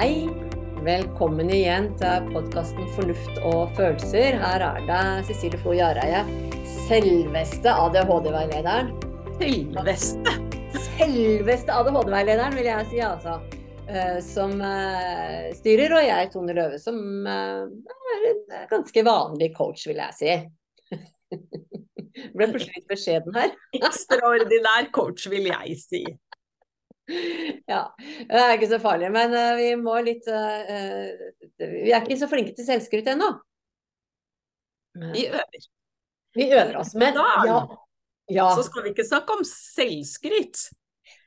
Hei. Velkommen igjen til podkasten Fornuft og følelser. Her er det Cecilie Flo Jareie, selveste ADHD-veilederen. Selveste? Selveste ADHD-veilederen, vil jeg si, altså. Eh, som uh, styrer, og jeg, Tone Løve, som uh, er en ganske vanlig coach, vil jeg si. Ble plutselig litt beskjeden her. Ekstraordinær coach, vil jeg si. Ja, det er ikke så farlig. Men uh, vi må litt uh, Vi er ikke så flinke til selvskryt ennå. Vi øver. Vi øver oss. Men ja, ja. Så skal vi ikke snakke om selvskryt.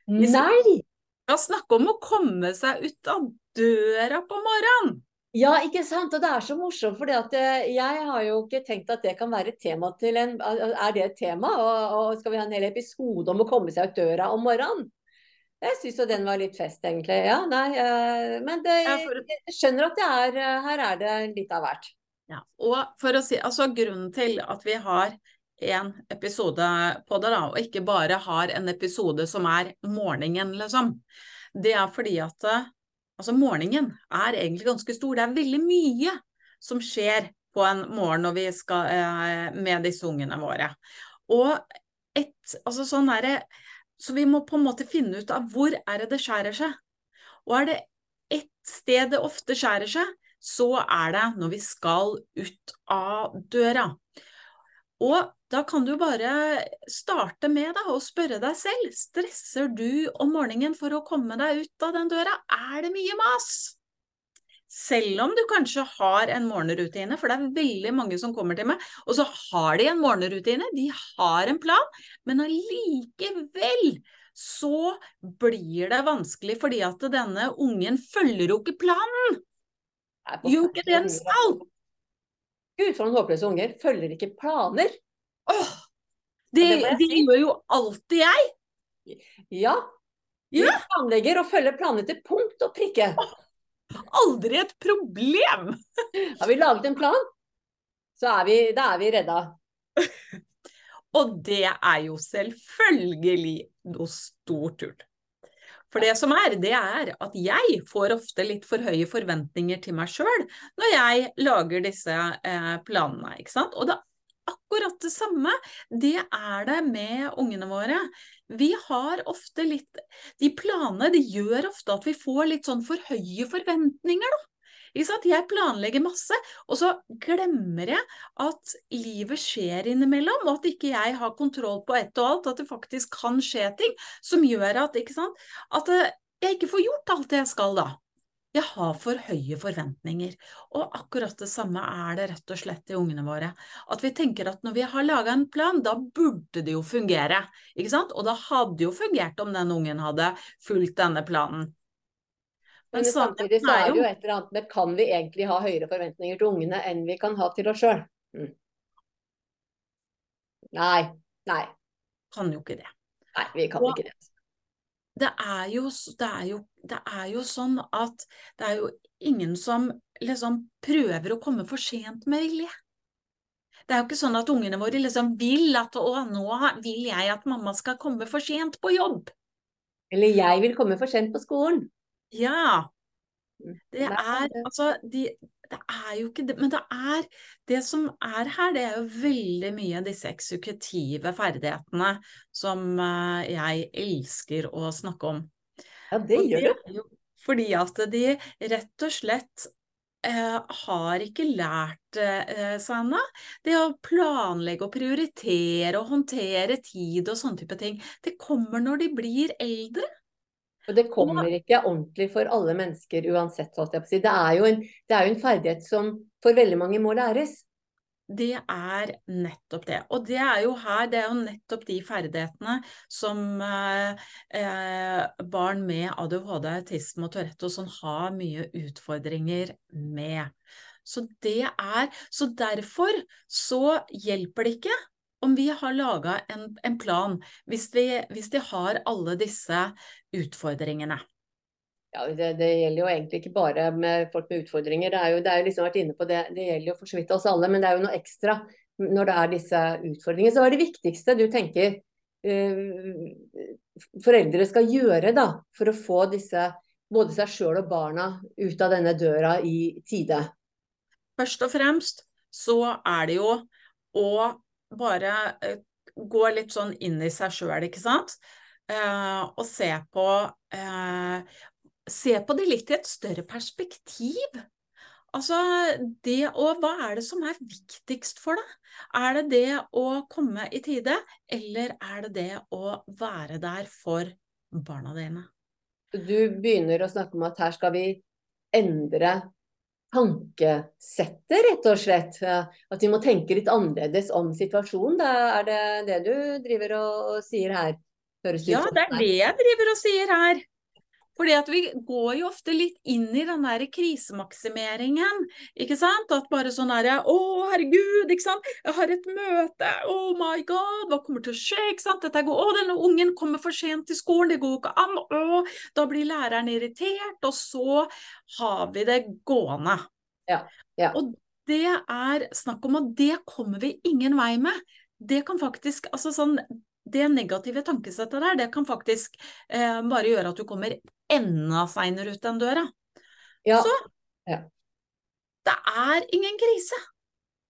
Vi Nei! Vi skal snakke om å komme seg ut av døra på morgenen. Ja, ikke sant. Og det er så morsomt, for jeg har jo ikke tenkt at det kan være et tema til en Er det et tema? Og, og skal vi ha en hel episode om å komme seg ut døra om morgenen? Jeg syns jo den var litt fest, egentlig. Ja, nei, uh, men det, jeg skjønner at det er, uh, her er det litt av hvert. Ja, og for å si, altså Grunnen til at vi har en episode på det, da, og ikke bare har en episode som er morgenen, liksom, det er fordi at uh, altså morgenen er egentlig ganske stor. Det er veldig mye som skjer på en morgen når vi skal med disse ungene våre. Og et, altså sånn er det så vi må på en måte finne ut av hvor er det det skjærer seg. Og er det ett sted det ofte skjærer seg, så er det når vi skal ut av døra. Og da kan du bare starte med da, å spørre deg selv, stresser du om morgenen for å komme deg ut av den døra? Er det mye mas? Selv om du kanskje har en morgenrutine, for det er veldig mange som kommer til meg, og så har de en morgenrutine, de har en plan, men allikevel så blir det vanskelig fordi at denne ungen følger jo ikke planen. Gjør ikke det den skal. Gud, for noen håpløse unger. Følger ikke planer. Åh, det, det, det gjør jo alltid jeg. Ja. Vi planlegger og følger planene til punkt og prikke. Åh. Aldri et problem! Har vi laget en plan, så er vi, da er vi redda. Og det er jo selvfølgelig noe stort tull. For det som er, det er at jeg får ofte litt for høye forventninger til meg sjøl når jeg lager disse eh, planene. ikke sant? Og det er akkurat det samme, det er det med ungene våre vi har ofte litt De planene de gjør ofte at vi får litt sånn for høye forventninger, da. Jeg planlegger masse, og så glemmer jeg at livet skjer innimellom, og at ikke jeg har kontroll på ett og alt, at det faktisk kan skje ting som gjør at, at eh, jeg ikke får gjort alt det jeg skal da. Jeg har for høye forventninger. Og akkurat det samme er det rett og slett i ungene våre. At vi tenker at når vi har laga en plan, da burde det jo fungere. Ikke sant? Og det hadde jo fungert om den ungen hadde fulgt denne planen. Men, Men samtidig så er det jo et eller annet med kan vi egentlig ha høyere forventninger til ungene enn vi kan ha til oss sjøl? Mm. Nei. Nei. Kan jo ikke det. Nei, vi kan og, ikke det det er, jo, det, er jo, det er jo sånn at det er jo ingen som liksom prøver å komme for sent med vilje. Det er jo ikke sånn at ungene våre liksom vil at å, nå vil jeg at mamma skal komme for sent på jobb. Eller jeg vil komme for sent på skolen. Ja. Mm. Det er altså de, det er jo ikke det, men det er Det som er her, det er jo veldig mye disse eksekutive ferdighetene som uh, jeg elsker å snakke om. Ja, det gjør du. Fordi at de rett og slett uh, har ikke lært eh, seg ennå. Det å planlegge og prioritere og håndtere tid og sånne type ting, det kommer når de blir eldre. Og det kommer ikke ordentlig for alle mennesker uansett. Det er, en, det er jo en ferdighet som for veldig mange må læres. Det er nettopp det. Og det er jo her, det er jo nettopp de ferdighetene som eh, eh barn med ADHD, autisme og Tourette og sånn har mye utfordringer med. Så det er Så derfor så hjelper det ikke om vi har laga en, en, plan, hvis vi, hvis de har alle disse utfordringene. Ja, det, det, gjelder jo egentlig ikke bare med folk med utfordringer. Det er jo, det er jo liksom vært inne på det, det gjelder jo for så vidt oss alle, men det er jo noe ekstra når det er disse utfordringene. Så hva er det viktigste du tenker uh, foreldre skal gjøre da, for å få disse både seg sjøl og barna ut av denne døra i tide? Først og fremst så er det jo å bare uh, gå litt sånn inn i seg sjøl, ikke sant. eh, og se på eh, Se på det litt i et større perspektiv. Altså, det å hva er det som er viktigst for deg? Er det det å komme i tide, eller er det det å være der for barna dine? Du begynner å snakke om at her skal vi endre tankesettet, rett og slett. At vi må tenke litt annerledes om situasjonen. Da er det det du driver og sier her? ja, det er det jeg driver og sier her. Fordi at vi går jo ofte litt inn i den der krisemaksimeringen, ikke sant. At bare sånn er jeg, Å, herregud, ikke sant. Jeg har et møte. Oh my god, hva kommer til å skje, ikke sant. Dette går Å, denne ungen kommer for sent til skolen, det går ikke an. Å, da blir læreren irritert. Og så har vi det gående. Ja, ja. Og det er snakk om at det kommer vi ingen vei med. Det kan faktisk Altså sånn det negative tankesettet der, det kan faktisk eh, bare gjøre at du kommer enda seinere ut den døra. Ja. Så ja. det er ingen krise.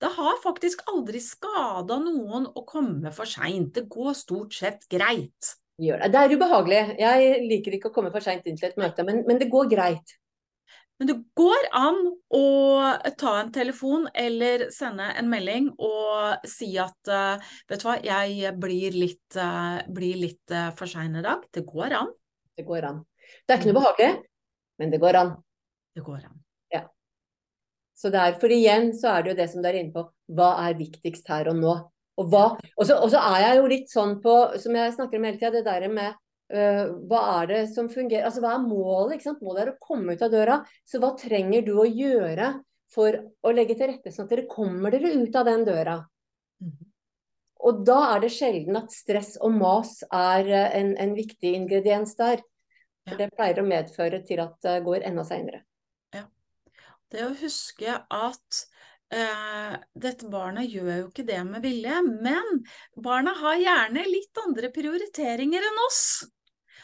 Det har faktisk aldri skada noen å komme for seint. Det går stort sett greit. Det. det er ubehagelig. Jeg liker ikke å komme for seint inn til et møte, men, men det går greit. Men det går an å ta en telefon eller sende en melding og si at uh, vet du hva, jeg blir litt, uh, blir litt uh, for sein i dag. Det går an. Det går an. Det er ikke noe behagelig, men det går an. Det går an. Ja. Så derfor igjen så er det jo det som du er inne på, hva er viktigst her og nå? Og, hva, og, så, og så er jeg jo litt sånn på, som jeg snakker om hele tida, det der med Uh, hva er det som fungerer? Altså, hva er målet? Ikke sant? Målet er å komme ut av døra. Så hva trenger du å gjøre for å legge til rette sånn at dere kommer dere ut av den døra? Mm. Og da er det sjelden at stress og mas er eh, en, en viktig ingrediens der. For det pleier å medføre til at det går enda seinere. Ja. Det å huske at eh, dette barnet gjør jo ikke det med vilje, men barna har gjerne litt andre prioriteringer enn oss.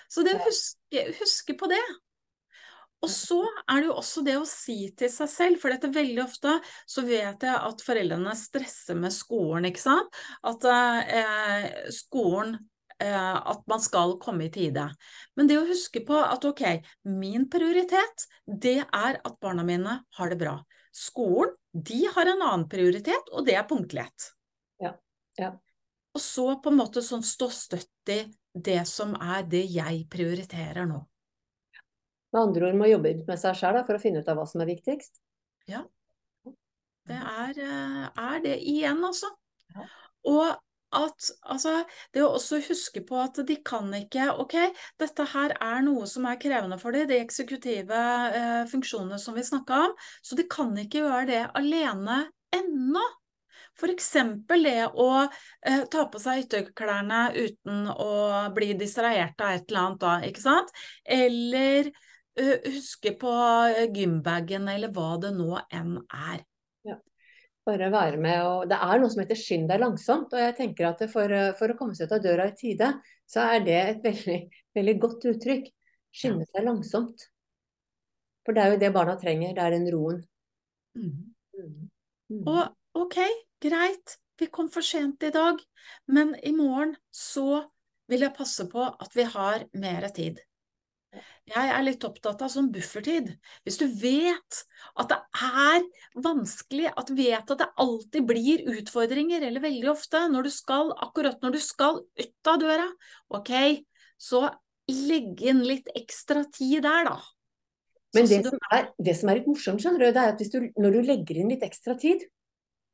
Så det å huske, huske på det. Og så er det jo også det å si til seg selv, for dette veldig ofte så vet jeg at foreldrene stresser med skolen, ikke sant. At eh, skolen At man skal komme i tide. Men det å huske på at ok, min prioritet, det er at barna mine har det bra. Skolen, de har en annen prioritet, og det er punktlighet. Ja, ja. Og så på en måte sånn stå støtt i det som er det jeg prioriterer nå. Med andre ord må jobbe med seg sjøl for å finne ut av hva som er viktigst? Ja. Det er, eh, er det igjen, altså. Ja. Og at altså, det å også huske på at de kan ikke Ok, dette her er noe som er krevende for dem, de eksekutive eh, funksjonene som vi snakka om, så de kan ikke gjøre det alene ennå. F.eks. det å eh, ta på seg ytterklærne uten å bli distrahert av et eller annet da, ikke sant? Eller eh, huske på gymbagen, eller hva det nå enn er. Ja. Bare være med og Det er noe som heter 'skynd deg langsomt'. Og jeg tenker at for, for, å komme seg ut av døra i tide, så er det et veldig, veldig godt uttrykk. Skynde seg langsomt. For det er jo det barna trenger. Det er den roen. Mm. Mm. Mm. Og ok, greit, vi kom for sent i dag, men i morgen så vil jeg passe på at vi har mer tid. Jeg er litt opptatt av sånn buffertid. Hvis du vet at det er vanskelig, at vet at det alltid blir utfordringer, eller veldig ofte, når du skal, akkurat når du skal ut av døra, ok, så legg inn litt ekstra tid der, da. Men det, som er, det som er litt morsomt, skjønner du, det er at du, når du legger inn litt ekstra tid,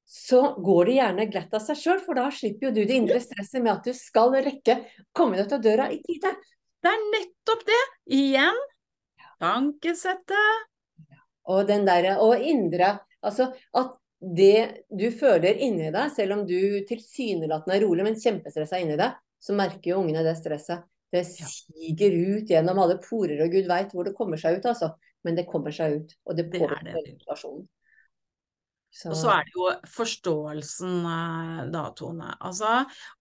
så går det gjerne glatt av seg sjøl, for da slipper jo du det indre stresset med at du skal rekke komme deg ut av døra i tide. Det er nettopp det! Igjen tankesettet. Og den derre Og indre Altså at det du føler inni deg, selv om du tilsynelatende er rolig, men kjempestressa inni deg, så merker jo ungene det stresset. Det siger ut gjennom alle porer, og gud veit hvor det kommer seg ut, altså. Men det kommer seg ut, og det påvirker situasjonen. Så. Og så er det jo forståelsen, eh, da, Tone. Altså,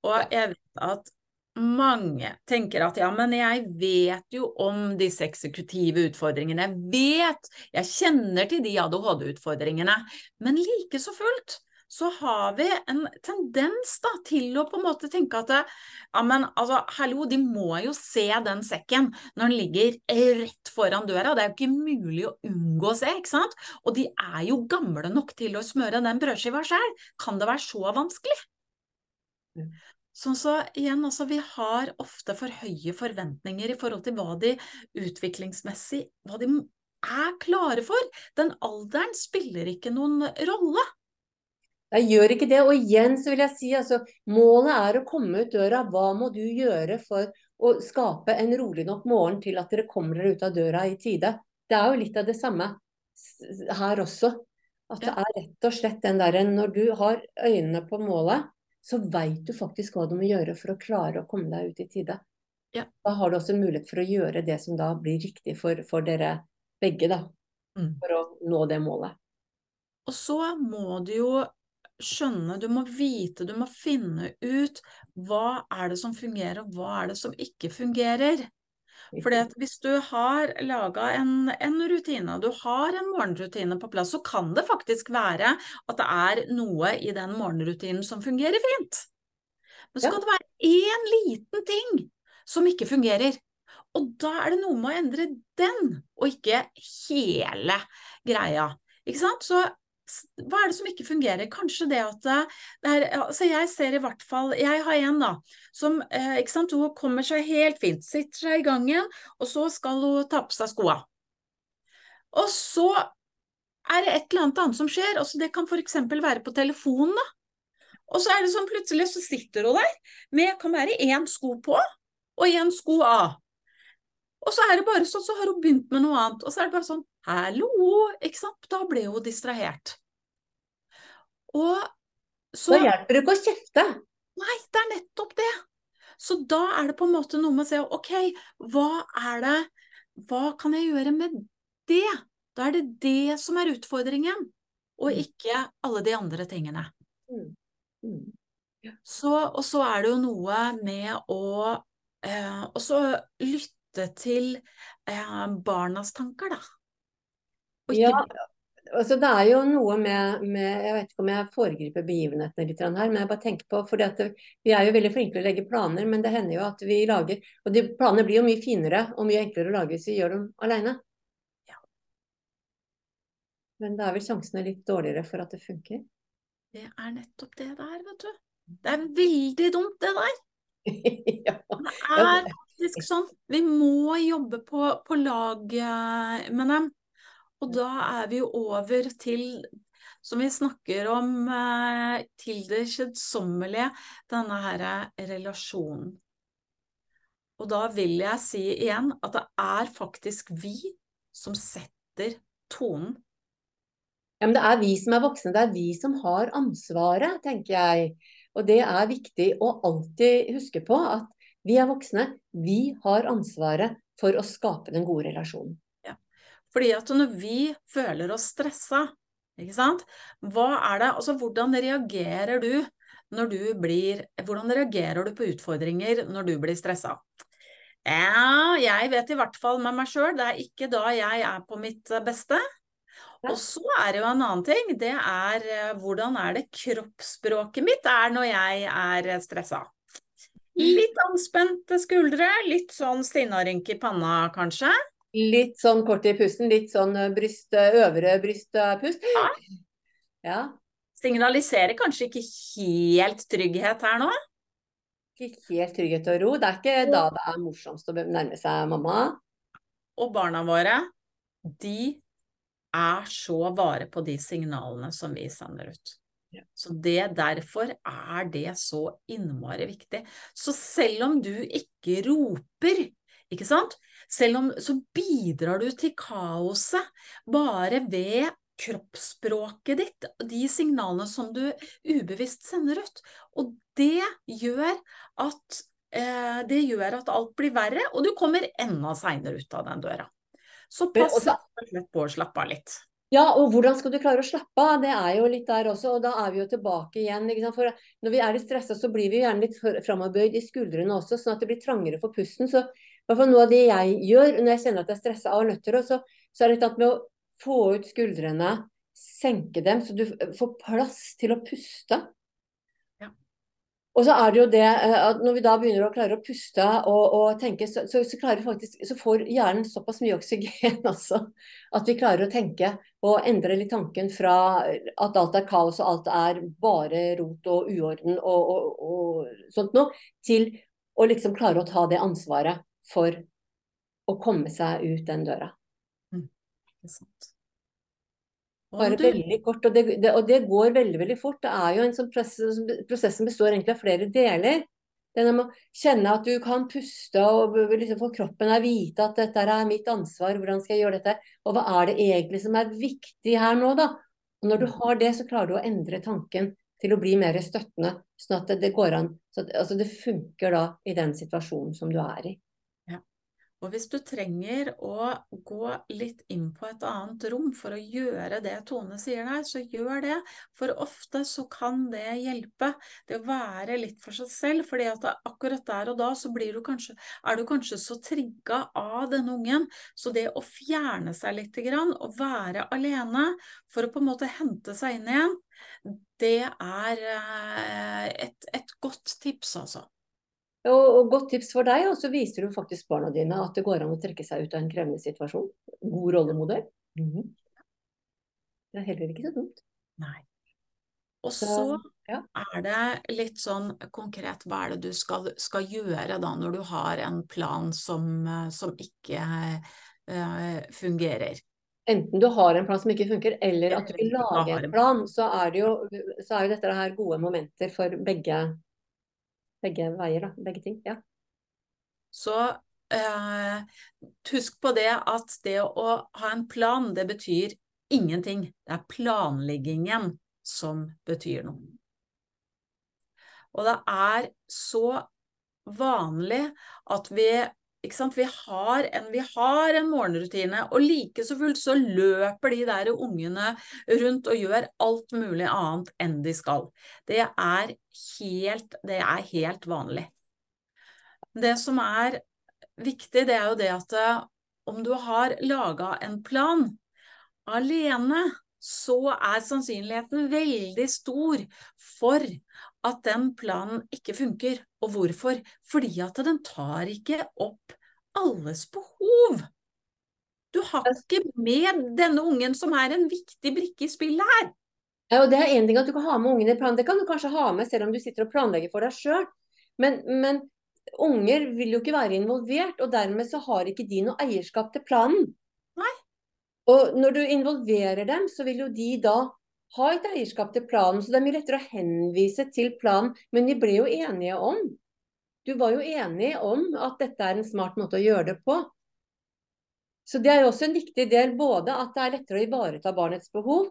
og jeg vet at mange tenker at ja, men jeg vet jo om disse eksekutive utfordringene, jeg vet, jeg kjenner til de ADHD-utfordringene, men like så fullt så har vi en tendens da, til å på en måte tenke at ja, men altså, hallo, de må jo se den sekken når den ligger rett foran døra. Det er jo ikke mulig å unngå å se, ikke sant? Og de er jo gamle nok til å smøre den brødskiva sjøl. Kan det være så vanskelig? Sånn så igjen, altså vi har ofte for høye forventninger i forhold til hva de utviklingsmessig hva de er klare for. Den alderen spiller ikke noen rolle. Jeg gjør ikke det. Og igjen så vil jeg si altså, målet er å komme ut døra. Hva må du gjøre for å skape en rolig nok morgen til at dere kommer dere ut av døra i tide? Det er jo litt av det samme her også. At det er rett og slett den derre når du har øynene på målet, så veit du faktisk hva du må gjøre for å klare å komme deg ut i tide. Ja. Da har du også mulighet for å gjøre det som da blir riktig for, for dere begge, da. Mm. For å nå det målet. Og så må du jo skjønne, du må vite, du må finne ut hva er det som fungerer, og hva er det som ikke fungerer. Fordi at hvis du har laga en, en, rutine, du har en morgenrutine på plass, så kan det faktisk være at det er noe i den morgenrutinen som fungerer fint. Men så kan det være én liten ting som ikke fungerer. Og da er det noe med å endre den, og ikke hele greia. Ikke sant? Så hva er det som ikke fungerer? Kanskje det at det det er Altså jeg ser i hvert fall Jeg har en da som eh, ikke sant, hun kommer seg helt fint, sitter seg i gangen, og så skal hun ta på seg skoa. Og så er det et eller annet annet som skjer, altså det kan f.eks. være på telefonen, da. Og så er det sånn plutselig så sitter hun der med kan være én sko på og én sko av. Og så er det bare sånn, så har hun begynt med noe annet, og så er det bare sånn hallo, ikke sant, da ble hun distrahert. Og så Da hjelper det ikke å kjefte. Nei, det er nettopp det. Så da er det på en måte noe med å se ok, hva er det Hva kan jeg gjøre med det? Da er det det som er utfordringen, og Mm. ikke alle de andre tingene. Mm. Mm. Så, og så er det jo noe med å eh, også lytte til eh, barnas tanker, da. Og ikke Ja, altså det er jo noe med, med Jeg vet ikke om jeg foregriper begivenhetene litt her, men jeg bare tenker på fordi at Vi er jo veldig flinke til å legge planer, men det hender jo at vi lager Og de planene blir jo mye finere og mye enklere å lage hvis vi gjør dem alene. Ja. Men da er vel sjansene litt dårligere for at det funker. Det er nettopp det der, vet du. Det er veldig dumt, det der. ja. Det er faktisk sånn. Vi må jobbe på, på lag eh, med dem. Og da er vi jo over til, som vi snakker om, eh, til det kjedsommelige, denne her relasjonen. Og da vil jeg si igjen at det er faktisk vi som setter tonen. Ja, men det er vi som er voksne, det er vi som har ansvaret, tenker jeg. Og det er viktig å alltid huske på at vi er voksne, vi har ansvaret for å skape den gode relasjonen. Fordi at når vi føler oss stressa, ikke sant, hva er det, altså hvordan reagerer du når du blir, hvordan reagerer du på utfordringer når du blir stressa? Ja, jeg vet i hvert fall med meg sjøl, det er ikke da jeg er på mitt beste. Og så er det jo en annen ting, det er eh, hvordan er det kroppsspråket mitt er når jeg er stressa. Litt anspente skuldre, litt sånn stinnarynk i panna kanskje. Litt sånn kort i pusten, litt sånn bryst, øvre brystpust. Ja. Ja, Signaliserer kanskje ikke helt trygghet her nå. ikke helt trygghet og ro. Det er ikke da det er morsomst å nærme seg mamma. Og barna våre, de er så vare på de signalene som vi sender ut. Så det, derfor er det så innmari viktig. Så selv om du ikke roper, ikke sant, selv om så bidrar du til kaoset bare ved kroppsspråket ditt, de signalene som du ubevisst sender ut. Og det gjør at eh, det gjør at alt blir verre, og du kommer enda seinere ut av den døra. Så pass på å slappe av litt. Ja, og hvordan skal du klare å slappe av? Det er jo litt der også, og da er vi jo tilbake igjen. For når vi er litt stressa, så blir vi jo gjerne litt framoverbøyd i skuldrene også, sånn at det blir trangere for pusten. Så hvert fall noe av det jeg gjør når jeg kjenner at jeg er stressa og det, så, så er det litt med å få ut skuldrene, senke dem, så du får plass til å puste. Og så er det jo det eh, at når vi da begynner å klare å puste og, og tenke, så, så, så, faktisk, så, får hjernen såpass mye oksygen altså, at vi klarer å tenke og endre litt tanken fra at alt er kaos og alt er bare rot og uorden og, og, og sånt noe, til å liksom klare å ta det ansvaret for å komme seg ut den døra. Mm, det er sant. Bare du... veldig kort. Og det, det, og det, går veldig veldig fort. Det er jo en sånn prosess, prosess som består egentlig av flere deler. Det om å kjenne at du kan puste og liksom få kroppen å vite at dette er mitt ansvar, hvordan skal jeg gjøre dette, og hva er det egentlig som er viktig her nå, da. Og når du mm. har det, så klarer du å endre tanken til å bli mer støttende, sånn at det, det går an. Så, altså det funker da i den situasjonen som du er i. Og hvis du trenger å gå litt inn på et annet rom for å gjøre det Tone sier der, så gjør det. For ofte så kan det hjelpe. Det å være litt for seg selv. at akkurat der og da så du kanskje, er du kanskje så trigga av denne ungen. Så det å fjerne seg litt og være alene for å på en måte hente seg inn igjen, det er eh, et, et godt tips, altså. Og, og godt tips for deg, og så viser du faktisk barna dine at det går an å trekke seg ut av en krevende situasjon. God rollemodell. Mm -hmm. Det er heller ikke så dumt. Nei. Og så ja. er det litt sånn konkret hva er det du skal, skal gjøre da når du har en plan som, som ikke uh, fungerer. Enten du har en plan som ikke funker, eller at du vil lage en plan, så er, det jo, så er jo dette her gode momenter for begge begge veier, da. Begge ting. Ja. Så eh, husk på det at det å ha en plan, det betyr ingenting. Det er planleggingen som betyr noe. Og det er så vanlig at vi vi har, en, vi har, en, morgenrutine, og like så fullt så løper de der ungene rundt og gjør alt mulig annet enn de skal. Det er helt, det er helt vanlig. Det som er viktig, det er jo det at eh, om du har laga en plan alene, så er sannsynligheten veldig stor for at den planen ikke funker. Og hvorfor? Fordi at den tar ikke opp alles behov. Du har ikke med denne ungen som er en viktig brikke i spillet her. Ja, og Det er én ting at du kan ha med ungen i planen, det kan du kanskje ha med selv om du sitter og planlegger for deg sjøl. Men, men, unger vil jo ikke være involvert, og dermed så har ikke de noe eierskap til planen. Og når du involverer dem, så vil jo de da ha et eierskap til planen, så det er mye lettere å henvise til planen. Men de ble jo enige om Du var jo enig om at dette er en smart måte å gjøre det på. Så det er jo også en viktig del, både at det er lettere å ivareta barnets behov,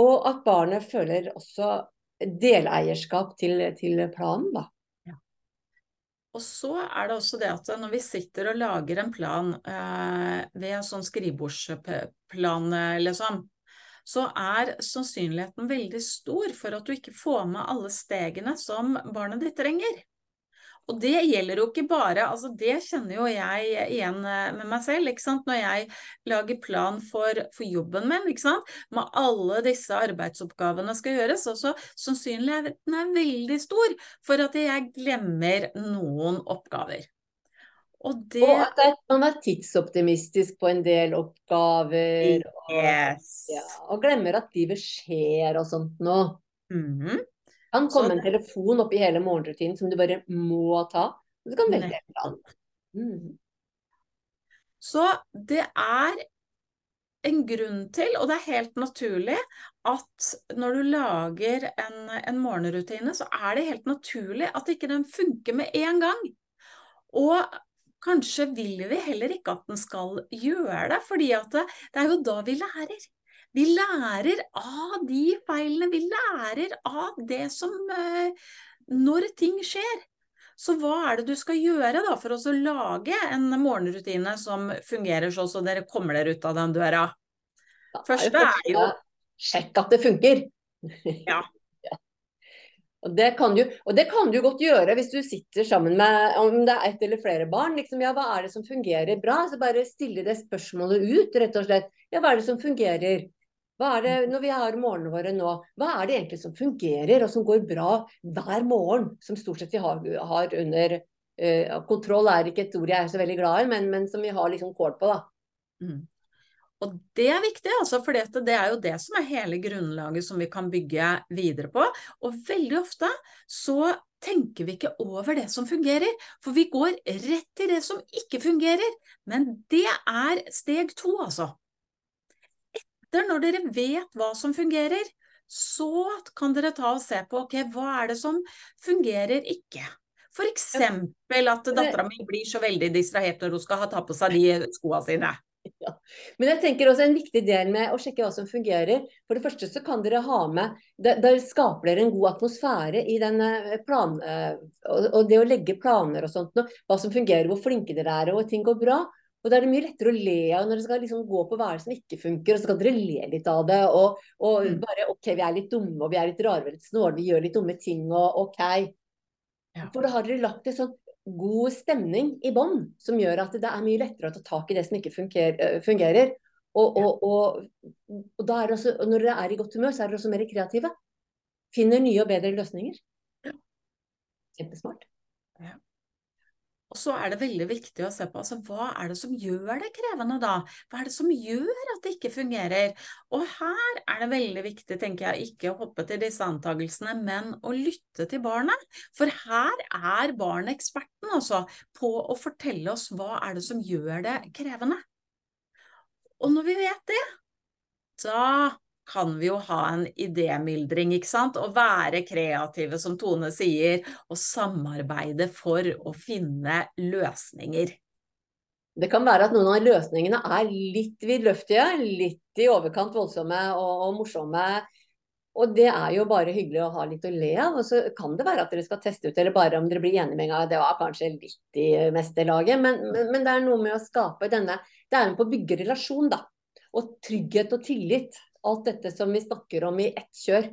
og at barnet føler også deleierskap til, til planen, da. Og så er det også det at når vi sitter og lager en plan eh, ved sånn skrivebordsplan, liksom, så er sannsynligheten veldig stor for at du ikke får med alle stegene som barnet ditt trenger. Og det gjelder jo ikke bare altså Det kjenner jo jeg igjen eh, med meg selv. ikke sant? Når jeg lager plan for, for jobben min, ikke sant? med alle disse arbeidsoppgavene skal gjøres, og så sannsynligheten er veldig stor for at jeg glemmer noen oppgaver. Og, det... og at er, man er tidsoptimistisk på en del oppgaver. Yes. Og, ja, og glemmer at livet skjer og sånt nå. Mm -hmm. Kan komme en telefon opp i hele morgenrutinen som du bare må ta. Og så kan velge en annet. Mm. Så det er en grunn til, og det er helt naturlig, at når du lager en, en morgenrutine, så er det helt naturlig at ikke den funker med en gang. Og Kanskje vil vi heller ikke at den skal gjøre det, fordi det, det er jo da vi lærer. Vi lærer av de feilene, vi lærer av det som eh, Når ting skjer. Så hva er det du skal gjøre da for å lage en morgenrutine som fungerer sånn så dere kommer dere ut av den døra? Først Første er jo Sjekk at det funker. Ja. Ja. Og det, kan du, og det kan du godt gjøre hvis du sitter sammen med om det er ett eller flere barn. Liksom, ja, hva er det som fungerer bra? Så bare stille det spørsmålet ut, rett og slett. Ja, hva er det som fungerer? Det, når vi har morgenene våre nå, hva er det egentlig som fungerer og som går bra hver morgen? Som stort sett vi har, har under uh, Kontroll er ikke et ord jeg er så veldig glad i, men, men som vi har liksom kål på, da. Mm. Og det er viktig, altså, for det er jo det som er hele grunnlaget som vi kan bygge videre på. Og veldig ofte så tenker vi ikke over det som fungerer, for vi går rett til det som ikke fungerer. Men det er steg to, altså. Etter når dere vet hva som fungerer, så kan dere ta og se på ok, hva er det som fungerer ikke. Eksempel at dattera mi blir så veldig distrahert når hun skal ha ta på seg de skoa sine. Ja. Men jeg tenker også en viktig del med å sjekke hva som fungerer. For det første så kan dere ha med Der skaper dere en god atmosfære i den eh, plan... Eh, og det å legge planer og sånt. Hva som fungerer, hvor flinke dere er og ting går bra. Og da er det mye lettere å le av når dere skal liksom gå på hva som ikke funker, og så kan dere le litt av det. Og, og mm. bare OK, vi er litt dumme, og vi er litt rare, vi er litt snåle, vi gjør litt dumme ting, og OK. Ja. For da har dere lagt en sånn god stemning i bånn, som gjør at det er mye lettere å ta tak i det som ikke fungerer. fungerer. Og, og, og, og da er også, når dere er i godt humør, så er dere også mer kreative. Finner nye og bedre løsninger. Kjempesmart. Og så er det veldig viktig å se på altså, hva er det som gjør det krevende da? Hva er det som gjør at det ikke fungerer? Og her er det veldig viktig, tenker jeg, ikke å hoppe til disse antakelsene, men å lytte til barnet. For her er barnet eksperten altså, på å fortelle oss hva er det som gjør det krevende. Og når vi vet det, da kan vi jo ha en idémyldring, ikke sant. Og være kreative, som Tone sier, og samarbeide for å finne løsninger. Det kan være at noen av løsningene er litt vidløftige, litt i overkant voldsomme og, og morsomme. Og det er jo bare hyggelig å ha litt å le av. Og så kan det være at dere skal teste ut, eller bare om dere blir enige med en gang. Det var kanskje litt i mesterlaget, men, men, men, det er noe med å skape denne Det er med på å bygge relasjon, da. Og trygghet og tillit alt dette som vi snakker om i ett kjør,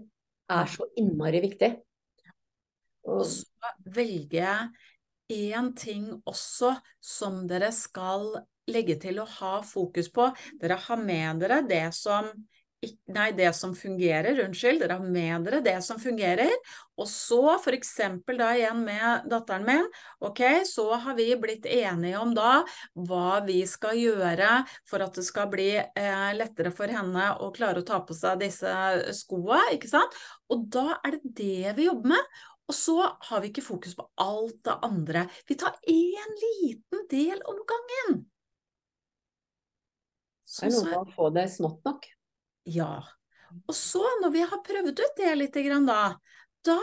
er så innmari viktig. Og så velger jeg én ting også som dere skal legge til å ha fokus på. Dere har med dere det som Nei, det som fungerer, unnskyld. Dere har med dere det som fungerer. Og så f.eks. da igjen med datteren min, ok, så har vi blitt enige om da hva vi skal gjøre for at det skal bli eh, lettere for henne å klare å ta på seg disse skoa, ikke sant. Og da er det det vi jobber med. Og så har vi ikke fokus på alt det andre. Vi tar én liten del om gangen. Så, det er noe med å få det smått nok. Ja. Og så, når vi har prøvd ut det litt, da, da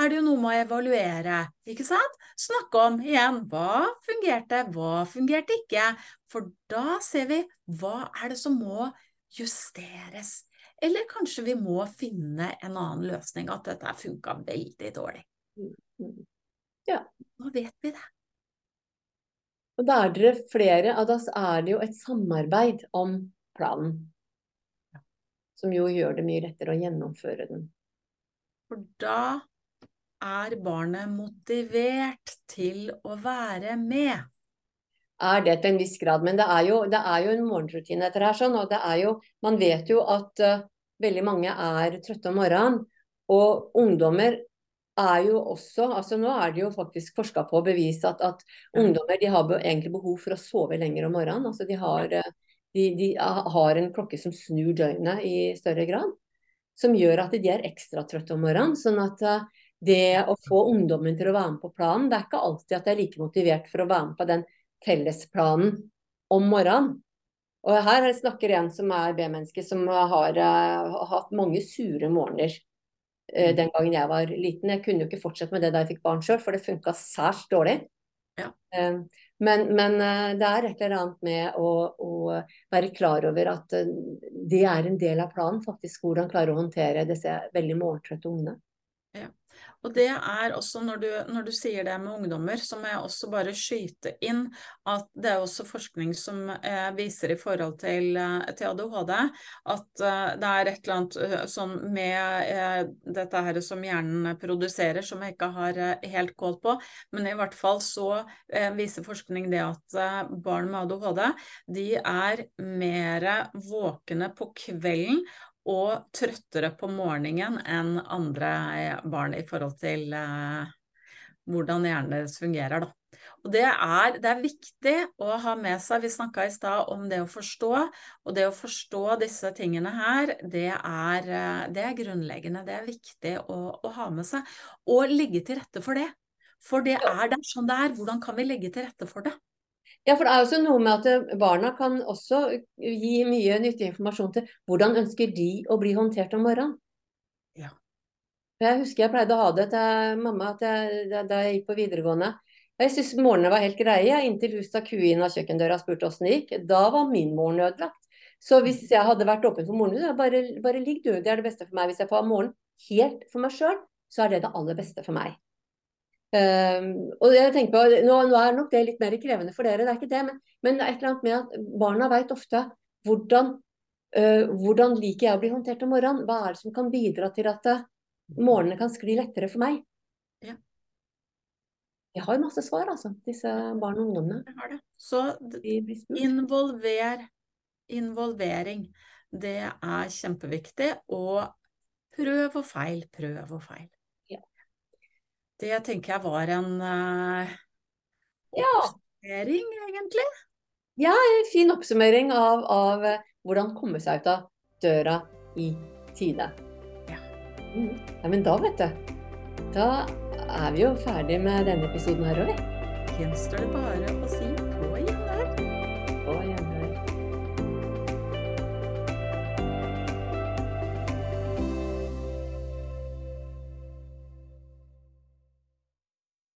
er det jo noe med å evaluere, ikke sant? Snakke om igjen hva fungerte, hva fungerte ikke. For da ser vi hva er det som må justeres. Eller kanskje vi må finne en annen løsning, at dette funka veldig dårlig. Ja. Nå vet vi det. Og da er dere flere, og da er det jo et samarbeid om planen. Som jo gjør det mye lettere å gjennomføre den. For da er barnet motivert til å være med. Er det til en viss grad. Men det er jo, det er jo en morgenrutine etter her. sånn, og det er jo, Man vet jo at uh, veldig mange er trøtte om morgenen. Og ungdommer er jo også altså Nå er det jo faktisk forska på og bevist at, at ungdommer de har egentlig behov for å sove lenger om morgenen. altså De har uh, de, de, har en klokke som snur døgnet i større grad. Som gjør at de er ekstra trøtte om morgenen. Sånn at eh, det å få ungdommen til å være med på planen, det er ikke alltid at de er like motivert for å være med på den fellesplanen om morgenen. Og her snakker en som er B-menneske, som har uh, hatt mange sure morgener uh, den gangen jeg var liten. Jeg kunne jo ikke fortsette med det da jeg fikk barn sjøl, for det funka særs dårlig. Ja. Uh, men, men, eh, det er et eller annet med å, å, være klar over at eh, det er en del av planen, faktisk hvordan klare å håndtere disse veldig morgentrøtte ungene. Og det er også når du, når du, sier det med ungdommer, så må jeg også bare skyte inn at det er også forskning som eh, viser i forhold til, eh, til ADHD at eh, det er et eller annet sånn med eh, dette her som hjernen produserer som jeg ikke har eh, helt kål på, men i hvert fall så viser forskning det at barn med ADHD de er mer våkne på kvelden og trøttere på morgenen enn andre barn i forhold til eh, hvordan hjernen deres fungerer. Da. Og det er, det er, viktig å ha med seg, vi snakka i stad om det å forstå, og det å forstå disse tingene her, det er, eh, det er grunnleggende. Det er viktig å, å, ha med seg. Og legge til rette for det. For det er, det er sånn det er. Hvordan kan vi legge til rette for det? Ja, for det er også noe med at eh, barna kan også gi mye nyttig informasjon til hvordan ønsker de å bli håndtert om morgenen. Ja. Jeg husker jeg pleide å ha det til mamma jeg, da jeg gikk på videregående. Jeg syntes morgenene var helt greie, inntil hun stakk huet inn av kjøkkendøra og spurte åssen det gikk. Da var min morgen ødelagt. Så hvis jeg hadde vært åpen for moren min, bare, bare ligg du, det er det beste for meg. Hvis jeg får ha morgenen helt for meg sjøl, så er det det aller beste for meg. Um, og jeg tenker på, nå, nå, er nok det litt mer krevende for dere, det er ikke det, men, men det er et eller annet med at barna vet ofte hvordan, uh, hvordan liker jeg å bli håndtert om morgenen. Hva er det som kan bidra til at uh, morgenene kan skli lettere for meg? Ja. Jeg har masse svar, altså, disse barn og ungdommene. Jeg har det. Så involver, involvering, det er kjempeviktig. Og prøv og feil, prøv og feil. Det tenker jeg var en uh, oppsummering, egentlig. Ja, en fin oppsummering av, av uh, hvordan komme seg ut av døra i tide. Ja. Mm. ja. Men da, vet du. Da er vi jo ferdig med denne episoden her òg, vi. Gjenstår det bare å si